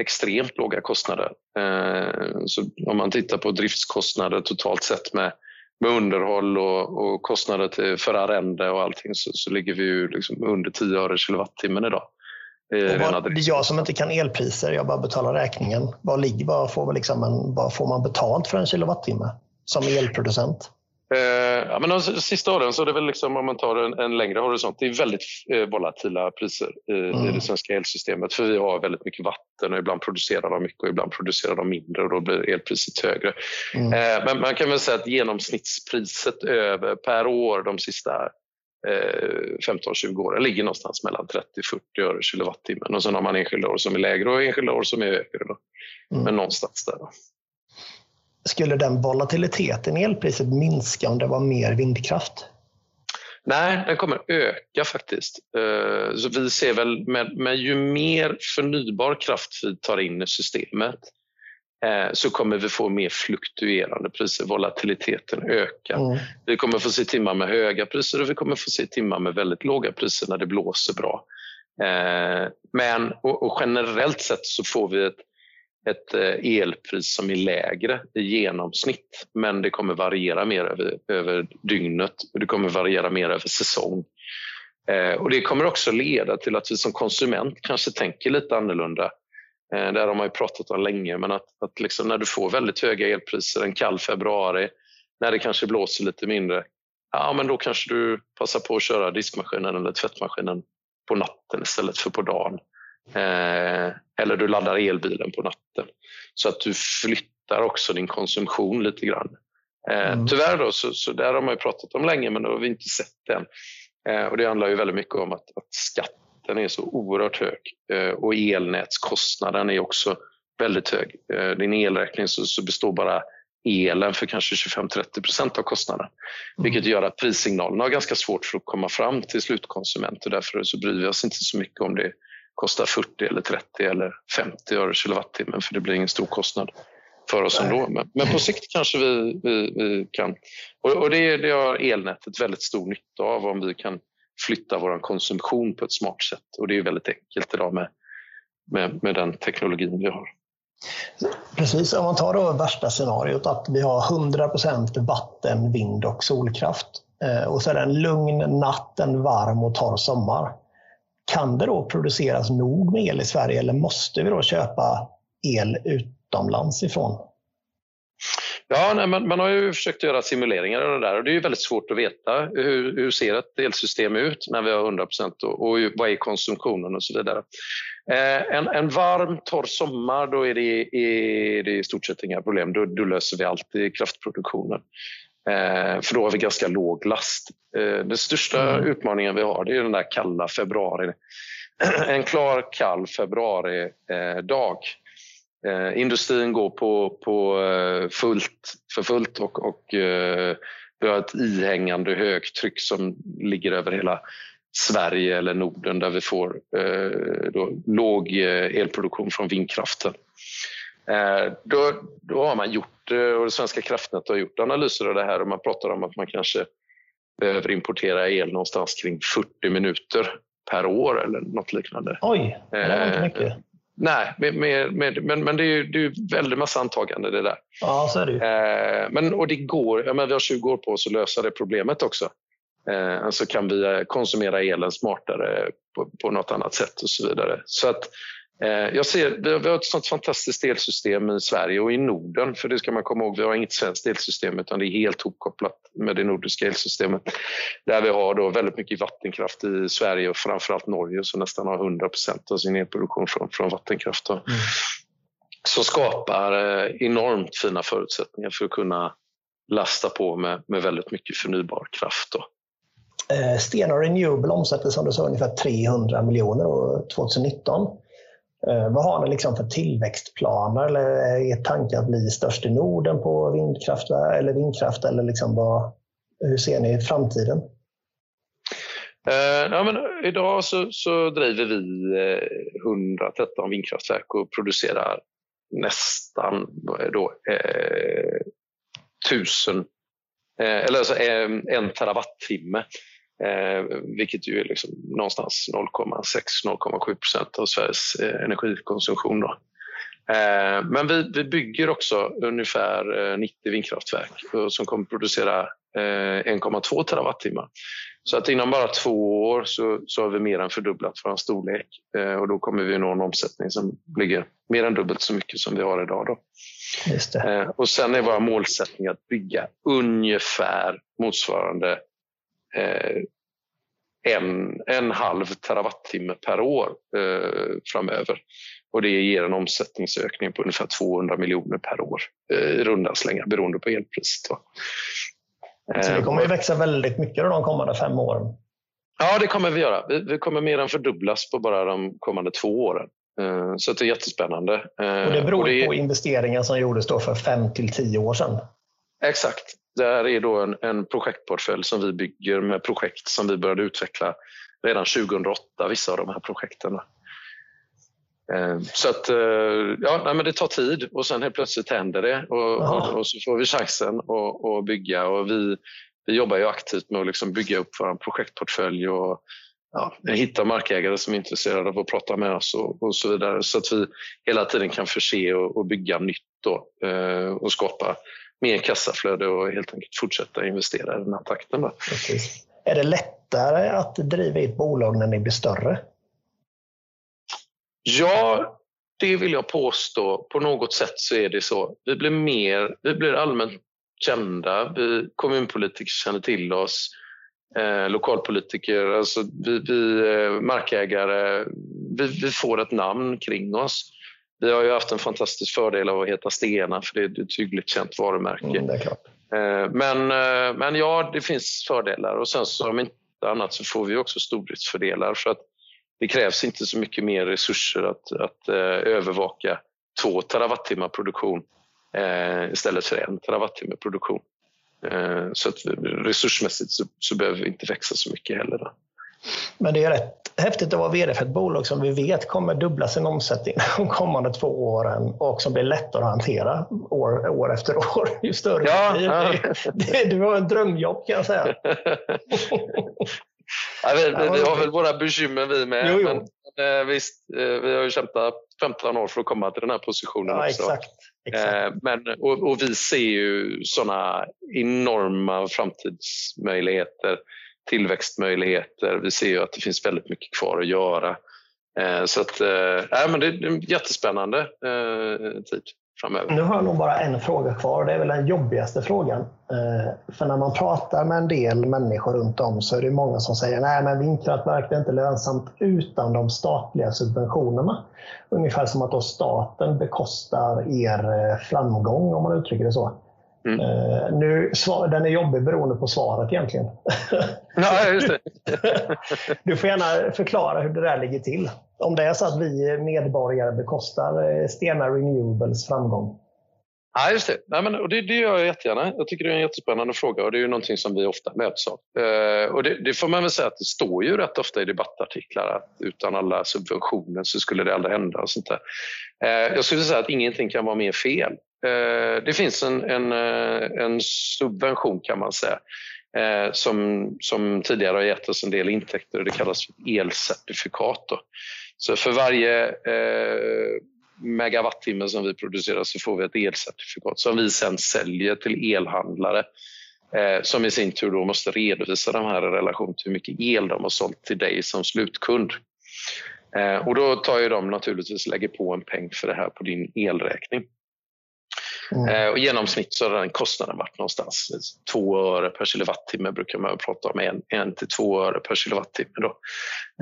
extremt låga kostnader. Eh, så om man tittar på driftskostnader totalt sett med, med underhåll och, och kostnader till, för arrende och allting så, så ligger vi ju liksom under 10 öre kilowattimmen idag. Vad, jag som inte kan elpriser, jag bara betalar räkningen. Vad, ligger, vad, får, liksom en, vad får man betalt för en kilowattimme? Som elproducent? Eh, ja, men de sista åren så är det väl liksom, om man tar en, en längre horisont, det är väldigt eh, volatila priser i, mm. i, det svenska elsystemet för vi har väldigt mycket vatten och ibland producerar de mycket och ibland producerar de mindre och då blir elpriset högre. Mm. Eh, men man kan väl säga att genomsnittspriset över, per år de sista 15-20 eh, åren ligger någonstans mellan 30-40 öre kilowattimmen och sen har man enskilda år som är lägre och enskilda år som är högre. Då. Mm. Men någonstans där. Då skulle den volatiliteten i elpriset minska om det var mer vindkraft? Nej, den kommer öka faktiskt. Eh, så vi ser väl med ju mer förnybar kraft vi tar in i systemet eh, så kommer vi få mer fluktuerande priser. Volatiliteten ökar. Mm. Vi kommer få se timmar med höga priser och vi kommer få se timmar med väldigt låga priser när det blåser bra. Eh, men och generellt sett så får vi ett ett eh, elpris som är lägre i genomsnitt men det kommer variera mer över, över dygnet och det kommer variera mer över säsong. Eh, och Det kommer också leda till att vi som konsument kanske tänker lite annorlunda. Eh, det har man ju pratat om länge, men att, att liksom när du får väldigt höga elpriser en kall februari, när det kanske blåser lite mindre, ja men då kanske du passar på att köra diskmaskinen eller tvättmaskinen på natten istället för på dagen. Eh, eller du laddar elbilen på natten. Så att du flyttar också din konsumtion lite grann. Eh, mm. Tyvärr då, så, så där har man ju pratat om länge men det har vi inte sett än. Eh, och det handlar ju väldigt mycket om att, att skatten är så oerhört hög eh, och elnätskostnaden är också väldigt hög. Din elräkning så, så består bara elen för kanske 25-30 procent av kostnaden. Mm. Vilket gör att prissignalerna har ganska svårt för att komma fram till slutkonsument och därför så bryr vi oss inte så mycket om det kostar 40 eller 30 eller 50 öre kilowattimmen för det blir ingen stor kostnad för oss ändå. Men, men på sikt kanske vi, vi, vi kan... Och, och det, det har elnätet väldigt stor nytta av om vi kan flytta vår konsumtion på ett smart sätt och det är väldigt enkelt idag med, med, med den teknologin vi har. Precis, om man tar då värsta scenariot att vi har 100% vatten, vind och solkraft eh, och så är det en lugn natt, en varm och torr sommar. Kan det då produceras nog med el i Sverige eller måste vi då köpa el utomlands ifrån? Ja, nej, man, man, har ju försökt göra simuleringar av det där och det är ju väldigt svårt att veta hur, hur ser ett elsystem ut när vi har 100 och, och vad är konsumtionen och så vidare. Eh, en, en, varm, torr sommar, då är det, är det i stort sett inga problem. Då, då löser vi allt i kraftproduktionen. Eh, för då har vi ganska låg last. Eh, den största mm. utmaningen vi har det är den där kalla februari. [CLEARS THROAT] en klar kall februaridag. Eh, industrin går på, på fullt, för fullt och, och vi har ett ihängande högtryck som ligger över hela Sverige eller Norden där vi får eh, låg elproduktion från vindkraften. Eh, då, då har man gjort, och det Svenska kraftnät har gjort analyser av det här och man pratar om att man kanske behöver importera el någonstans kring 40 minuter per år eller något liknande. Oj, det var inte mycket. Nej, med, med, med, men, men det är ju det är väldigt massa antagande det där. Ja, så är det ju. Eh, men, och det går, ja, men vi har 20 år på oss att lösa det problemet också. Eh, alltså kan vi eh, konsumera elen smartare på, på något annat sätt och så vidare. Så att, eh, jag ser, vi har, ett sånt fantastiskt elsystem i Sverige och i Norden, för det ska man komma ihåg, vi har inget svenskt elsystem utan det är helt hopkopplat med det nordiska elsystemet. Där vi har då väldigt mycket vattenkraft i Sverige och framförallt Norge som nästan har 100% av sin elproduktion från, från vattenkraft. Mm. Som skapar eh, enormt fina förutsättningar för att kunna lasta på med, med väldigt mycket förnybar kraft. Då. Eh, Stena Renewable omsätter som du sa ungefär 300 miljoner 2019. Eh, vad har ni liksom för tillväxtplaner? Eller är tanken att bli störst i Norden på vindkraft eller, vindkraft, eller liksom vad, hur ser ni framtiden? Eh, ja, men idag så, så driver vi eh, 113 vindkraftverk och producerar nästan eh, då, eh, 1000 eller alltså en terawattimme Eh, vilket ju är liksom någonstans 0,6-0,7 procent av Sveriges eh, energikonsumtion. Då. Eh, men vi, vi bygger också ungefär 90 eh, vindkraftverk som kommer producera 1,2 eh, terawattimmar. Så att inom bara två år så, så har vi mer än fördubblat vår storlek eh, och då kommer vi nå en omsättning som ligger mer än dubbelt så mycket som vi har idag. Då. Och sen är våra målsättning att bygga ungefär motsvarande en, en halv terawattimme per år eh, framöver. Och det ger en omsättningsökning på ungefär 200 miljoner per år eh, i runda slängar beroende på elpriset. Så det kommer att växa väldigt mycket de kommande fem åren? Ja, det kommer vi göra. Vi, vi kommer mer än fördubblas på bara de kommande två åren. Så det är jättespännande. Och det beror och det... på investeringar som gjordes då för fem till tio år sedan? Exakt. Det här är då en, en projektportfölj som vi bygger med projekt som vi började utveckla redan 2008, vissa av de här projekten. Eh, så att, eh, ja, nej, men det tar tid och sen helt plötsligt händer det och, och, och, så får vi chansen att, att bygga. Och vi, vi jobbar ju aktivt med att liksom bygga upp vår projektportfölj och ja, hitta markägare som är intresserade av att prata med oss och, och så vidare så att vi hela tiden kan förse och, och bygga nytt då, eh, och skapa mer kassaflöde och helt enkelt fortsätta investera i den här takten. Då. Precis. Är det lättare att driva ett bolag när ni blir större? Ja, det vill jag påstå. På något sätt så är det så. Vi blir, mer, vi blir allmänt kända. Vi, kommunpolitiker känner till oss. Eh, lokalpolitiker, alltså vi, vi eh, markägare. Vi, vi, får ett namn kring oss. Vi har ju haft en fantastisk fördel av att heta Stena för det är ett hyggligt känt varumärke. Mm, eh, men, eh, men ja, det finns fördelar och sen så om inte annat så får vi också stordriftsfördelar för att det krävs inte så mycket mer resurser att, att uh, övervaka två terawattimmar produktion istället för en terawattimme produktion. Så att resursmässigt så, så, behöver vi inte växa så mycket heller. Då. Men det är rätt häftigt att vara VD för ett bolag som vi vet kommer dubbla sin omsättning [LAUGHS] de kommande två åren och som blir lättare att hantera år, år efter år. [LAUGHS] Ju större ja, ja. Det, Du har en drömjobb kan jag säga. ja, vi, vi, har väl våra bekymmer vi med. Jo, jo. Men eh, visst, vi har ju kämpat 15 år för att komma till den här positionen ja, också. Exakt, exakt. Men, och, och, vi ser ju sådana enorma framtidsmöjligheter, tillväxtmöjligheter. Vi ser ju att det finns väldigt mycket kvar att göra. Så att, äh, men det är en jättespännande eh, tid framöver. Nu har jag nog bara en fråga kvar. Det är väl den jobbigaste frågan. Eh, för när man pratar med en del människor runt om så är det många som säger nej men vindkraftverk är inte lönsamt utan de statliga subventionerna. Ungefär som att då staten bekostar er eh, framgång om man uttrycker det så. Mm. Nu, den är jobbig beroende på svaret egentligen. [LAUGHS] [LAUGHS] Ja, just det. [LAUGHS] du får gärna förklara hur det där ligger till. Om det är så att vi medborgare bekostar eh, Stena Renewables framgång. Ja, just det. Nej, men, och det, det gör jag jättegärna. Jag tycker det är en jättespännande fråga och det är ju någonting som vi ofta möts av. Eh, och det, det, får man väl säga att det står ju rätt ofta i debattartiklar att utan alla subventioner så skulle det aldrig hända. och sånt där. Eh, jag skulle säga att ingenting kan vara mer fel. Eh, det finns en, en, eh, en, subvention kan man säga eh, som, som tidigare har gett oss en del intäkter det kallas elcertifikat. Då. Så för varje eh, megawattimme som vi producerar så får vi ett elcertifikat som vi sen säljer till elhandlare eh, som i sin tur då måste redovisa de här i relation till hur mycket el de har sålt till dig som slutkund. Eh, och då tar ju de naturligtvis lägger på en peng för det här på din elräkning. Mm. Eh, och I genomsnitt så har den kostnaden varit någonstans 2 öre per kilowattimme brukar man prata om, en, en till två öre per kilowattimme då,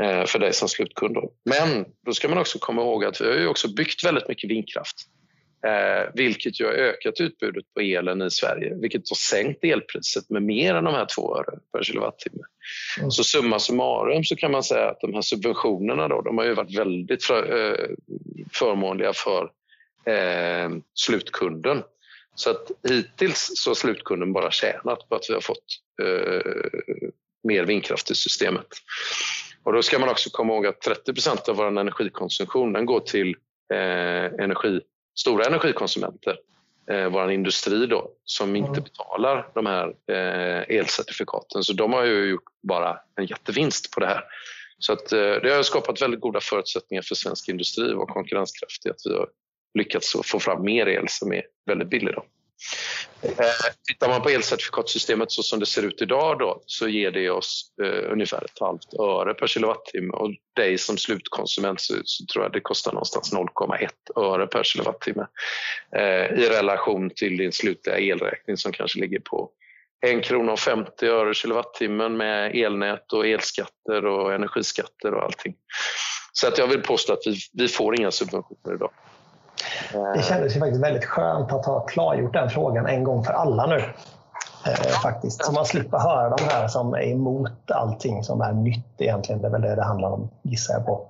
eh, för dig som slutkund. Då. Men då ska man också komma ihåg att vi har ju också byggt väldigt mycket vindkraft. Eh, vilket ju har ökat utbudet på elen i Sverige, vilket har sänkt elpriset med mer än de här två öre per kilowattimme. Mm. Så summa summarum så kan man säga att de här subventionerna då, de har ju varit väldigt för, förmånliga för eh, slutkunden. Så att hittills så har slutkunden bara tjänat på att vi har fått eh, mer vindkraft i systemet. Och då ska man också komma ihåg att 30% av vår energikonsumtion den går till eh, energi, stora energikonsumenter, eh, vår industri då, som inte betalar de här eh, elcertifikaten. Så de har ju gjort bara en jättevinst på det här. Så att, eh, det har skapat väldigt goda förutsättningar för svensk industri att vara konkurrenskraftig. Att vi har lyckats få fram mer el som är väldigt billig. Då. Eh, tittar man på elcertifikatssystemet så som det ser ut idag då, så ger det oss eh, ungefär ett halvt öre per kilowattimme och dig som slutkonsument så, så tror jag det kostar någonstans 0,1 öre per kilowattimme eh, i relation till din slutliga elräkning som kanske ligger på 1 krona och 50 öre kilowattimmen med elnät och elskatter och energiskatter och allting. Så att jag vill påstå att vi, vi får inga subventioner idag. Det kändes ju faktiskt väldigt skönt att ha klargjort den frågan en gång för alla nu. Eh, faktiskt. Så man slipper höra de här som är emot allting som är nytt egentligen. Det är väl det det handlar om, gissar jag på.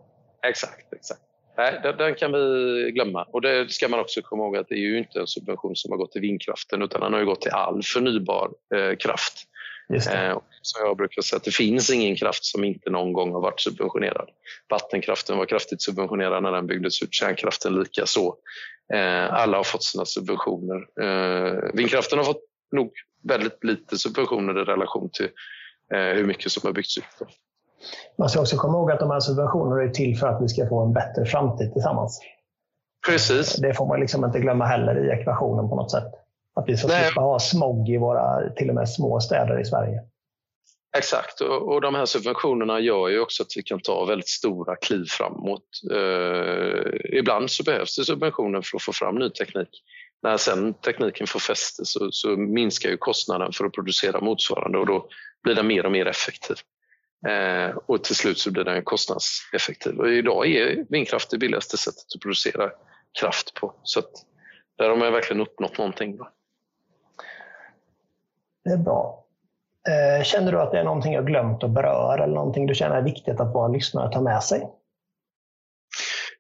Exakt. exakt. Nej, den, den, kan vi glömma. Och det ska man också komma ihåg att det är ju inte en subvention som har gått till vindkraften utan den har gått till all förnybar eh, kraft. Eh, som jag brukar säga, att det finns ingen kraft som inte någon gång har varit subventionerad. Vattenkraften var kraftigt subventionerad när den byggdes ut, kärnkraften lika så. Eh, alla har fått sina subventioner. Eh, vindkraften har fått nog väldigt lite subventioner i relation till eh, hur mycket som har byggts ut. Man ska också komma ihåg att de här subventionerna är till för att vi ska få en bättre framtid tillsammans. Precis. Det får man liksom inte glömma heller i ekvationen på något sätt. Att vi ska Nej. slippa ha smog i våra till och med små städer i Sverige. Exakt, och, och de här subventionerna gör ju också att vi kan ta väldigt stora kliv framåt. Eh, ibland så behövs det subventioner för att få fram ny teknik. När sen tekniken får fäste så, så, minskar ju kostnaden för att producera motsvarande och då blir den mer och mer effektiv. Eh, och till slut så blir den kostnadseffektiv. Och idag är vindkraft det billigaste sättet att producera kraft på. Så att där har man verkligen uppnått någonting. Då. Det är bra. Eh, känner du att det är någonting jag glömt att beröra eller någonting du känner är viktigt att våra lyssnare tar med sig?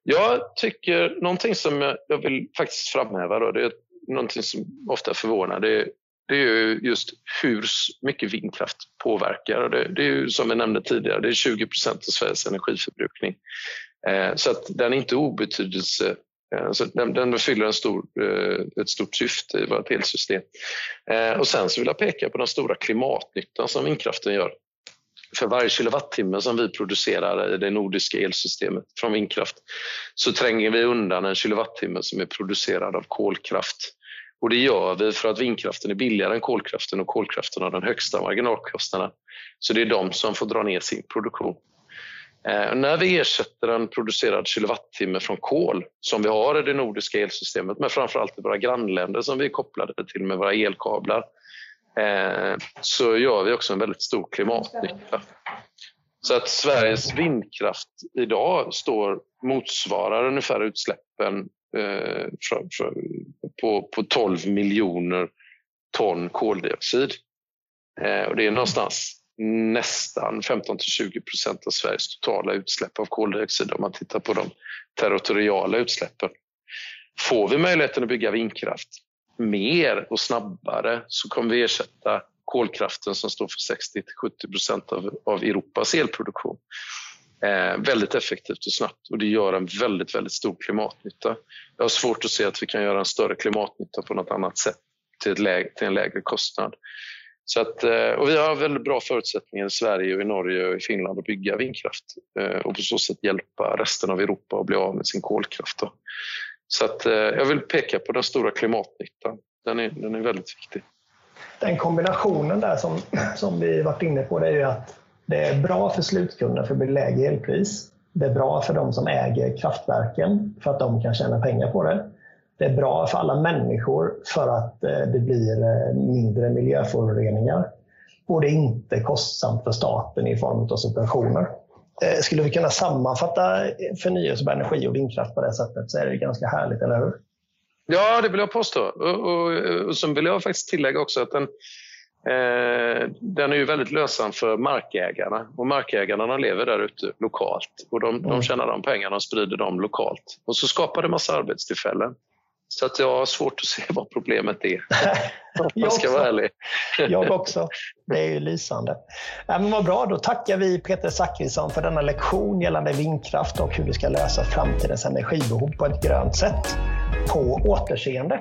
Jag tycker någonting som jag vill faktiskt framhäva, då, det är någonting som ofta förvånar. Det, det är just hur mycket vindkraft påverkar. Det, det är ju som vi nämnde tidigare, det är 20 procent av Sveriges energiförbrukning. Eh, så att den är inte obetydelse Eh, så den, den fyller en stor, eh, ett stort syfte i vårt elsystem. Eh, och sen så vill jag peka på den stora klimatnyttan som vindkraften gör. för varje kilowattimme som vi producerar i det nordiska elsystemet från vindkraft så tränger vi undan en kilowattimme som är producerad av kolkraft. Och det gör vi för att vindkraften är billigare än kolkraften och kolkraften har den högsta marginalkostnaden. Så det är de som får dra ner sin produktion. Eh, när vi ersätter en producerad kilowattimme från kol, som vi har i det nordiska elsystemet, men framförallt i våra grannländer som vi är kopplade till med våra elkablar, eh, så gör vi också en väldigt stor klimatnytta. Så att Sveriges vindkraft idag står, motsvarar ungefär utsläppen eh, på, på 12 miljoner ton koldioxid. Och det är någonstans nästan 15 till 20 procent av Sveriges totala utsläpp av koldioxid om man tittar på de territoriala utsläppen. Får vi möjligheten att bygga vindkraft mer och snabbare så kommer vi ersätta kolkraften som står för 60 till 70 procent av, av Europas elproduktion. Eh, väldigt effektivt och snabbt och det gör en väldigt, väldigt stor klimatnytta. Jag har svårt att se att vi kan göra en större klimatnytta på något annat sätt till, läge, till en lägre kostnad. Så att, eh, och vi har väldigt bra förutsättningar i Sverige, och i Norge och i Finland att bygga vindkraft eh, och på så sätt hjälpa resten av Europa att bli av med sin kolkraft. Då. Så att, eh, jag vill peka på den stora klimatnyttan. Den är, den är väldigt viktig. Den kombinationen där som, [CLEARS THROAT] som vi varit inne på det är ju att det är bra för slutkunden för det blir lägre elpris. Det är bra för de som äger kraftverken för att de kan tjäna pengar på det. Det är bra för alla människor för att eh, det blir eh, mindre miljöföroreningar. Och det är inte kostsamt för staten i form av subventioner. Eh, skulle vi kunna sammanfatta förnyelsebar energi och vindkraft på det sättet så är det ganska härligt, eller hur? Ja, det vill jag påstå. Och, och, och sen vill jag faktiskt tillägga också att den, eh, den är ju väldigt lönsam för markägarna. Och markägarna lever där ute lokalt och de, mm. de tjänar de pengarna och sprider dem lokalt. Och så skapar det massa arbetstillfällen. Så att jag har svårt att se [LAUGHS] vad problemet är. [LAUGHS] jag ska vara ärlig. [LAUGHS] jag också. Det är ju lysande. Ja, men vad bra, då tackar vi Peter Zackrisson för denna lektion gällande vindkraft och hur vi ska lösa framtidens energibehov på ett grönt sätt. På återseende.